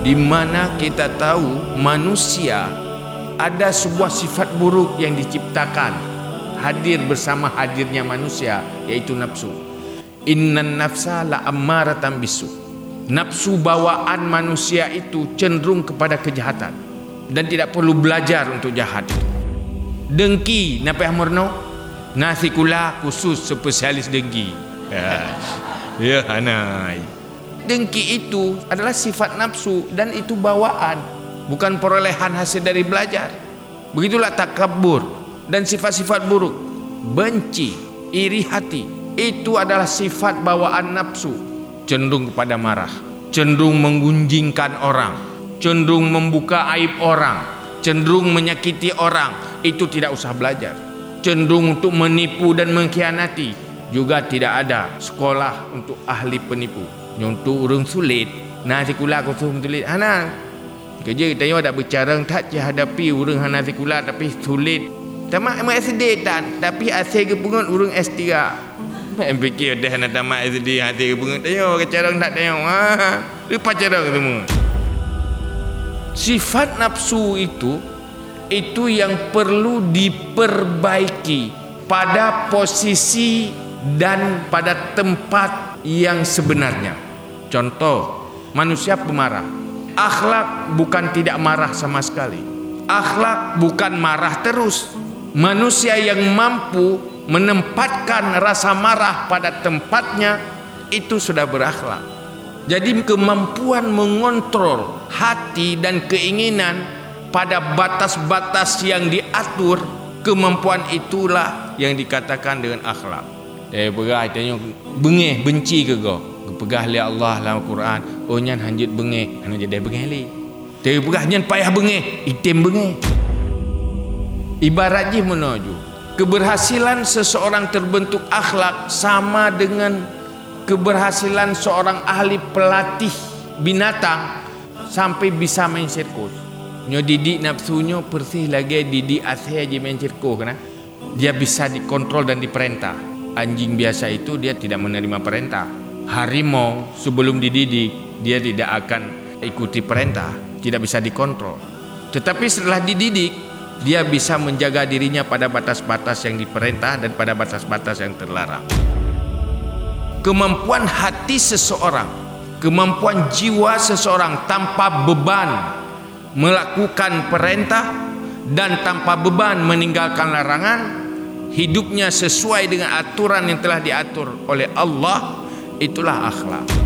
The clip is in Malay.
di mana kita tahu manusia ada sebuah sifat buruk yang diciptakan. Hadir bersama hadirnya manusia yaitu nafsu. Innan nafsa la ammaratan bisu. Nafsu bawaan manusia itu cenderung kepada kejahatan dan tidak perlu belajar untuk jahat. Dengki napa yang murno nasi kula khusus spesialis dengki. Ya ya anai dengki itu adalah sifat nafsu dan itu bawaan bukan perolehan hasil dari belajar. Begitulah takabur dan sifat-sifat buruk. Benci iri hati itu adalah sifat bawaan nafsu. Cenderung kepada marah cenderung menggunjingkan orang cenderung membuka aib orang cenderung menyakiti orang itu tidak usah belajar. Cenderung untuk menipu dan mengkhianati juga tidak ada sekolah untuk ahli penipu nyontu urung sulit. Na sikula ko sulit ana kerja kita yo ada bercara tak je hadapi urung hana sikula tapi sulit. Tamak mak SD tan tapi asal ke pungut urung S3 Mak fikir dah nak tamat SD hati ke pungut tayo ke cara tak tayo ha lupa cara semua. Sifat nafsu itu itu yang perlu diperbaiki pada posisi dan pada tempat yang sebenarnya. Contoh, manusia pemarah. Akhlak bukan tidak marah sama sekali. Akhlak bukan marah terus. Manusia yang mampu menempatkan rasa marah pada tempatnya itu sudah berakhlak. Jadi kemampuan mengontrol hati dan keinginan pada batas-batas yang diatur, kemampuan itulah yang dikatakan dengan akhlak. Eh berai tanya bengih benci ke kau? pegah li Allah dalam Quran. Oh nyan hanjut bengih. Anu jadi bengih li tapi pegah nyan payah bengih. Itim bengih. Ibarat je menuju. Keberhasilan seseorang terbentuk akhlak sama dengan keberhasilan seorang ahli pelatih binatang sampai bisa main sirkus. Nyo didik nafsunya persih lagi didik asih aja main sirkus kena. Dia bisa dikontrol dan diperintah anjing biasa itu dia tidak menerima perintah. Harimau sebelum dididik dia tidak akan ikuti perintah tidak bisa dikontrol. Tetapi setelah dididik dia bisa menjaga dirinya pada batas-batas yang diperintah dan pada batas-batas yang terlarang. Kemampuan hati seseorang kemampuan jiwa seseorang tanpa beban melakukan perintah dan tanpa beban meninggalkan larangan hidupnya sesuai dengan aturan yang telah diatur oleh Allah itulah akhlak